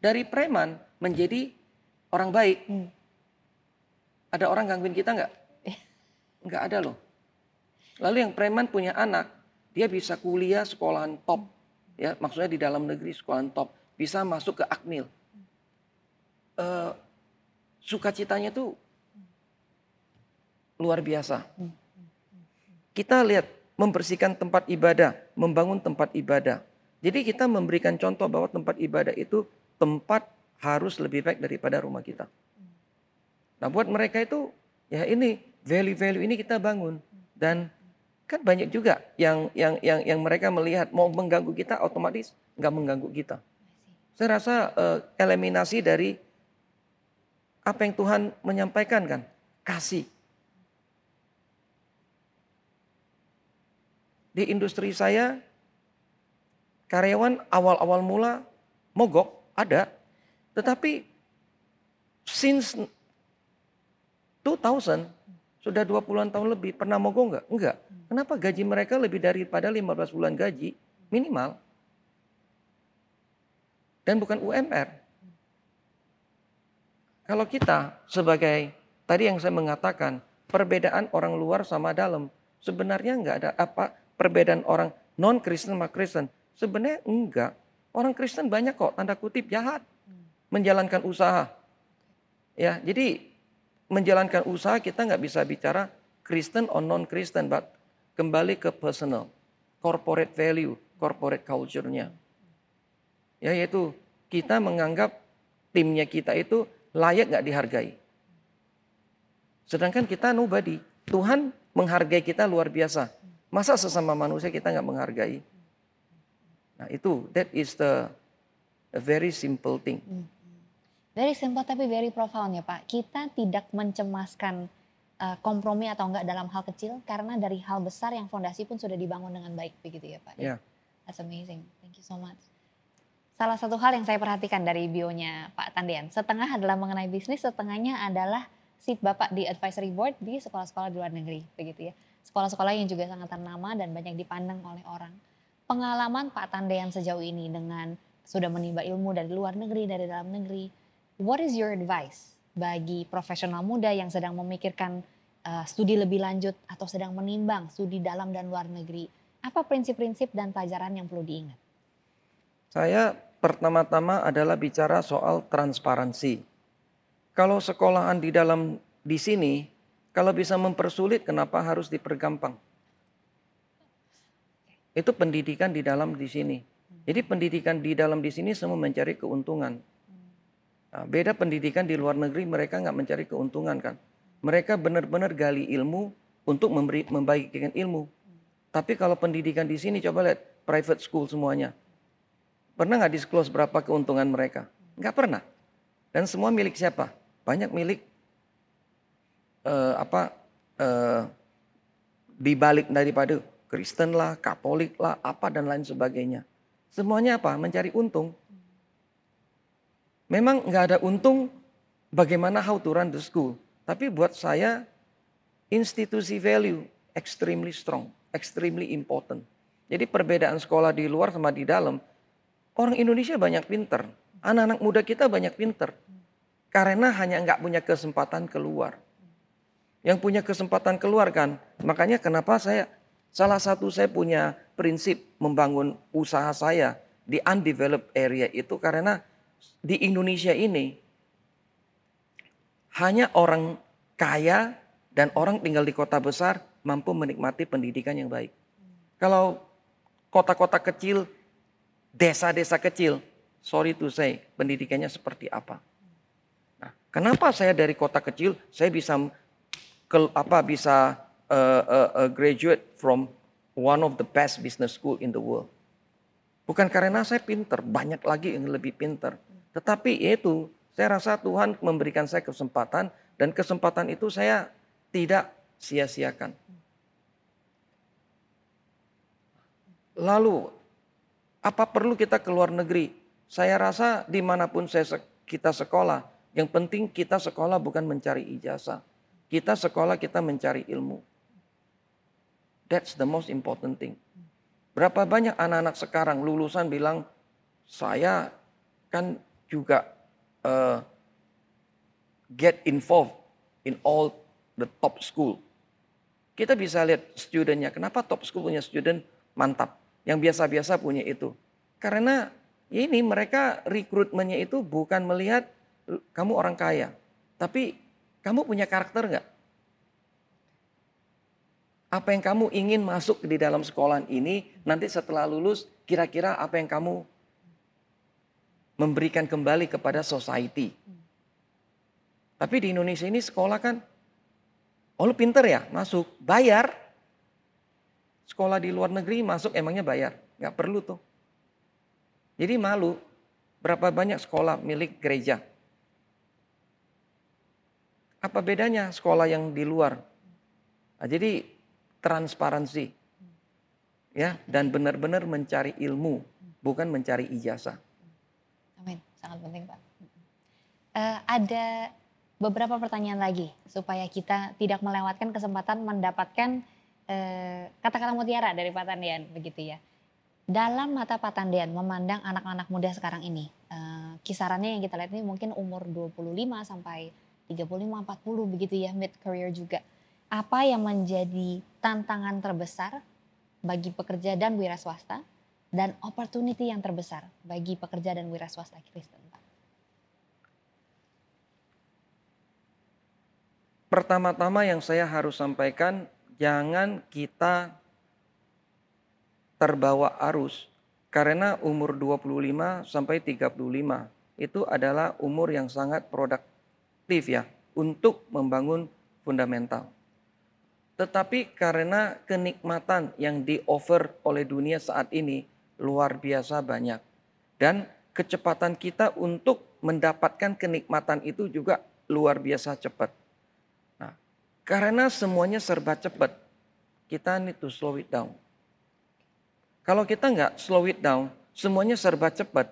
Dari preman menjadi orang baik. Hmm. Ada orang gangguin kita nggak? Nggak ada loh. Lalu yang preman punya anak, dia bisa kuliah sekolahan top. Ya, maksudnya di dalam negeri sekolahan top. Bisa masuk ke Akmil. Eh, sukacitanya tuh luar biasa. Kita lihat membersihkan tempat ibadah, membangun tempat ibadah. Jadi kita memberikan contoh bahwa tempat ibadah itu tempat harus lebih baik daripada rumah kita. Nah buat mereka itu ya ini value-value ini kita bangun dan kan banyak juga yang yang yang yang mereka melihat mau mengganggu kita otomatis nggak mengganggu kita. Saya rasa uh, eliminasi dari apa yang Tuhan menyampaikan kan kasih. Di industri saya karyawan awal-awal mula mogok ada, tetapi since 2000 sudah 20-an tahun lebih pernah mogok enggak? Enggak. Kenapa gaji mereka lebih daripada 15 bulan gaji minimal? Dan bukan UMR. Kalau kita sebagai tadi yang saya mengatakan perbedaan orang luar sama dalam sebenarnya enggak ada apa perbedaan orang non Kristen sama Kristen sebenarnya enggak orang Kristen banyak kok tanda kutip jahat menjalankan usaha ya jadi menjalankan usaha kita nggak bisa bicara Kristen or non-Kristen, but kembali ke personal, corporate value, corporate culture-nya. Ya, yaitu kita menganggap timnya kita itu layak nggak dihargai. Sedangkan kita nobody. Tuhan menghargai kita luar biasa. Masa sesama manusia kita nggak menghargai? Nah itu, that is the a very simple thing. Hmm. Very simple tapi very profound ya Pak. Kita tidak mencemaskan uh, kompromi atau enggak dalam hal kecil karena dari hal besar yang fondasi pun sudah dibangun dengan baik begitu ya Pak. Yeah. That's amazing. Thank you so much. Salah satu hal yang saya perhatikan dari bionya Pak Tandian, setengah adalah mengenai bisnis, setengahnya adalah seat Bapak di advisory board di sekolah-sekolah di luar negeri, begitu ya. Sekolah-sekolah yang juga sangat ternama dan banyak dipandang oleh orang. Pengalaman Pak Tandian sejauh ini dengan sudah menimba ilmu dari luar negeri, dari dalam negeri, what is your advice bagi profesional muda yang sedang memikirkan uh, studi lebih lanjut atau sedang menimbang studi dalam dan luar negeri? Apa prinsip-prinsip dan pelajaran yang perlu diingat? Saya pertama-tama adalah bicara soal transparansi. Kalau sekolahan di dalam di sini, kalau bisa mempersulit, kenapa harus dipergampang? Itu pendidikan di dalam di sini. Jadi pendidikan di dalam di sini semua mencari keuntungan. Nah, beda pendidikan di luar negeri mereka nggak mencari keuntungan kan. Mereka benar-benar gali ilmu untuk memberi membagikan ilmu. Tapi kalau pendidikan di sini coba lihat private school semuanya. Pernah nggak disclose berapa keuntungan mereka? Nggak pernah. Dan semua milik siapa? Banyak milik uh, apa uh, dibalik daripada Kristen lah, Katolik lah, apa dan lain sebagainya. Semuanya apa? Mencari untung. Memang nggak ada untung bagaimana how to run the school. Tapi buat saya institusi value extremely strong, extremely important. Jadi perbedaan sekolah di luar sama di dalam, orang Indonesia banyak pinter. Anak-anak muda kita banyak pinter. Karena hanya nggak punya kesempatan keluar. Yang punya kesempatan keluar kan, makanya kenapa saya, salah satu saya punya prinsip membangun usaha saya di undeveloped area itu karena di Indonesia ini hanya orang kaya dan orang tinggal di kota besar mampu menikmati pendidikan yang baik. Kalau kota-kota kecil, desa-desa kecil, sorry to say, pendidikannya seperti apa? Nah, kenapa saya dari kota kecil saya bisa ke, apa bisa uh, uh, uh, graduate from one of the best business school in the world? Bukan karena saya pinter, banyak lagi yang lebih pinter. Tetapi itu saya rasa Tuhan memberikan saya kesempatan dan kesempatan itu saya tidak sia-siakan. Lalu apa perlu kita ke luar negeri? Saya rasa di mana pun saya, kita sekolah, yang penting kita sekolah bukan mencari ijazah. Kita sekolah kita mencari ilmu. That's the most important thing. Berapa banyak anak-anak sekarang lulusan bilang, saya kan juga uh, get involved in all the top school. Kita bisa lihat studentnya, kenapa top school punya student mantap, yang biasa-biasa punya itu. Karena ini mereka rekrutmennya itu bukan melihat kamu orang kaya, tapi kamu punya karakter nggak? Apa yang kamu ingin masuk di dalam sekolah ini, nanti setelah lulus, kira-kira apa yang kamu memberikan kembali kepada society. Tapi di Indonesia ini sekolah kan, oh lu pinter ya, masuk, bayar. Sekolah di luar negeri masuk emangnya bayar, nggak perlu tuh. Jadi malu, berapa banyak sekolah milik gereja. Apa bedanya sekolah yang di luar? Nah, jadi transparansi, ya, dan benar-benar mencari ilmu, bukan mencari ijazah. Amin, sangat penting Pak. Uh, ada beberapa pertanyaan lagi supaya kita tidak melewatkan kesempatan mendapatkan uh, kata-kata mutiara dari Pak Tandian begitu ya. Dalam mata Pak Tandian memandang anak-anak muda sekarang ini, uh, kisarannya yang kita lihat ini mungkin umur 25 sampai 35 40 begitu ya, mid career juga. Apa yang menjadi tantangan terbesar bagi pekerja dan wira swasta dan opportunity yang terbesar bagi pekerja dan wira swasta Kristen? Pertama-tama yang saya harus sampaikan, jangan kita terbawa arus karena umur 25 sampai 35 itu adalah umur yang sangat produktif ya untuk membangun fundamental. Tetapi karena kenikmatan yang di-offer oleh dunia saat ini luar biasa banyak dan kecepatan kita untuk mendapatkan kenikmatan itu juga luar biasa cepat. Karena semuanya serba cepat, kita need to slow it down. Kalau kita nggak slow it down, semuanya serba cepat,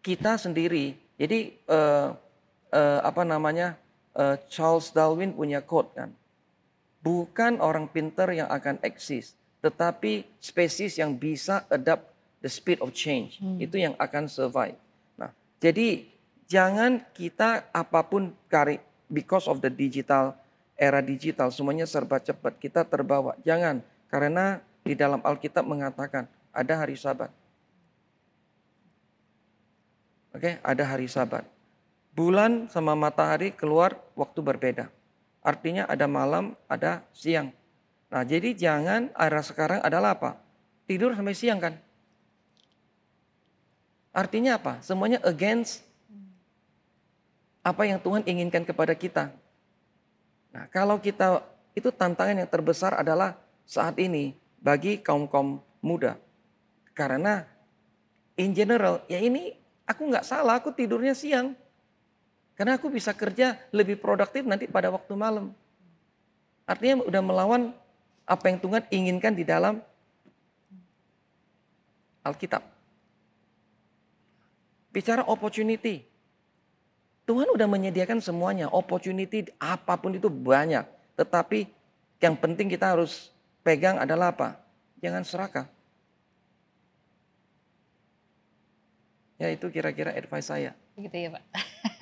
kita sendiri. Jadi uh, uh, apa namanya uh, Charles Darwin punya quote kan, bukan orang pinter yang akan eksis, tetapi spesies yang bisa adapt the speed of change hmm. itu yang akan survive. Nah, jadi jangan kita apa pun kari because of the digital era digital semuanya serba cepat, kita terbawa. Jangan, karena di dalam Alkitab mengatakan ada hari Sabat. Oke, ada hari Sabat. Bulan sama matahari keluar waktu berbeda. Artinya ada malam, ada siang. Nah, jadi jangan era sekarang adalah apa? Tidur sampai siang kan? Artinya apa? Semuanya against apa yang Tuhan inginkan kepada kita. Nah, kalau kita itu tantangan yang terbesar adalah saat ini bagi kaum-kaum muda. Karena in general, ya ini aku nggak salah, aku tidurnya siang. Karena aku bisa kerja lebih produktif nanti pada waktu malam. Artinya udah melawan apa yang Tuhan inginkan di dalam Alkitab. Bicara opportunity, Tuhan udah menyediakan semuanya, opportunity apa pun itu banyak. Tetapi yang penting kita harus pegang adalah apa? Jangan serakah. Ya itu kira-kira advice saya. Gitu ya Pak.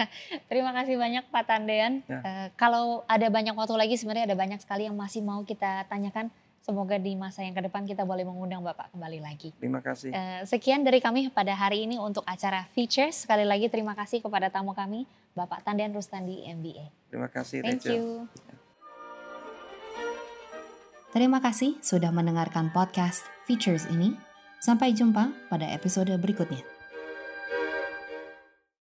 Terima kasih banyak Pak Tandean. Ya. Uh, kalau ada banyak waktu lagi sebenarnya ada banyak sekali yang masih mau kita tanyakan. Semoga di masa yang ke depan kita boleh mengundang Bapak kembali lagi. Terima kasih. Uh, sekian dari kami pada hari ini untuk acara Features. Sekali lagi terima kasih kepada tamu kami, Bapak Tandian Rustandi MBA. Terima kasih. Thank Rachel. you. Terima kasih sudah mendengarkan podcast Features ini. Sampai jumpa pada episode berikutnya.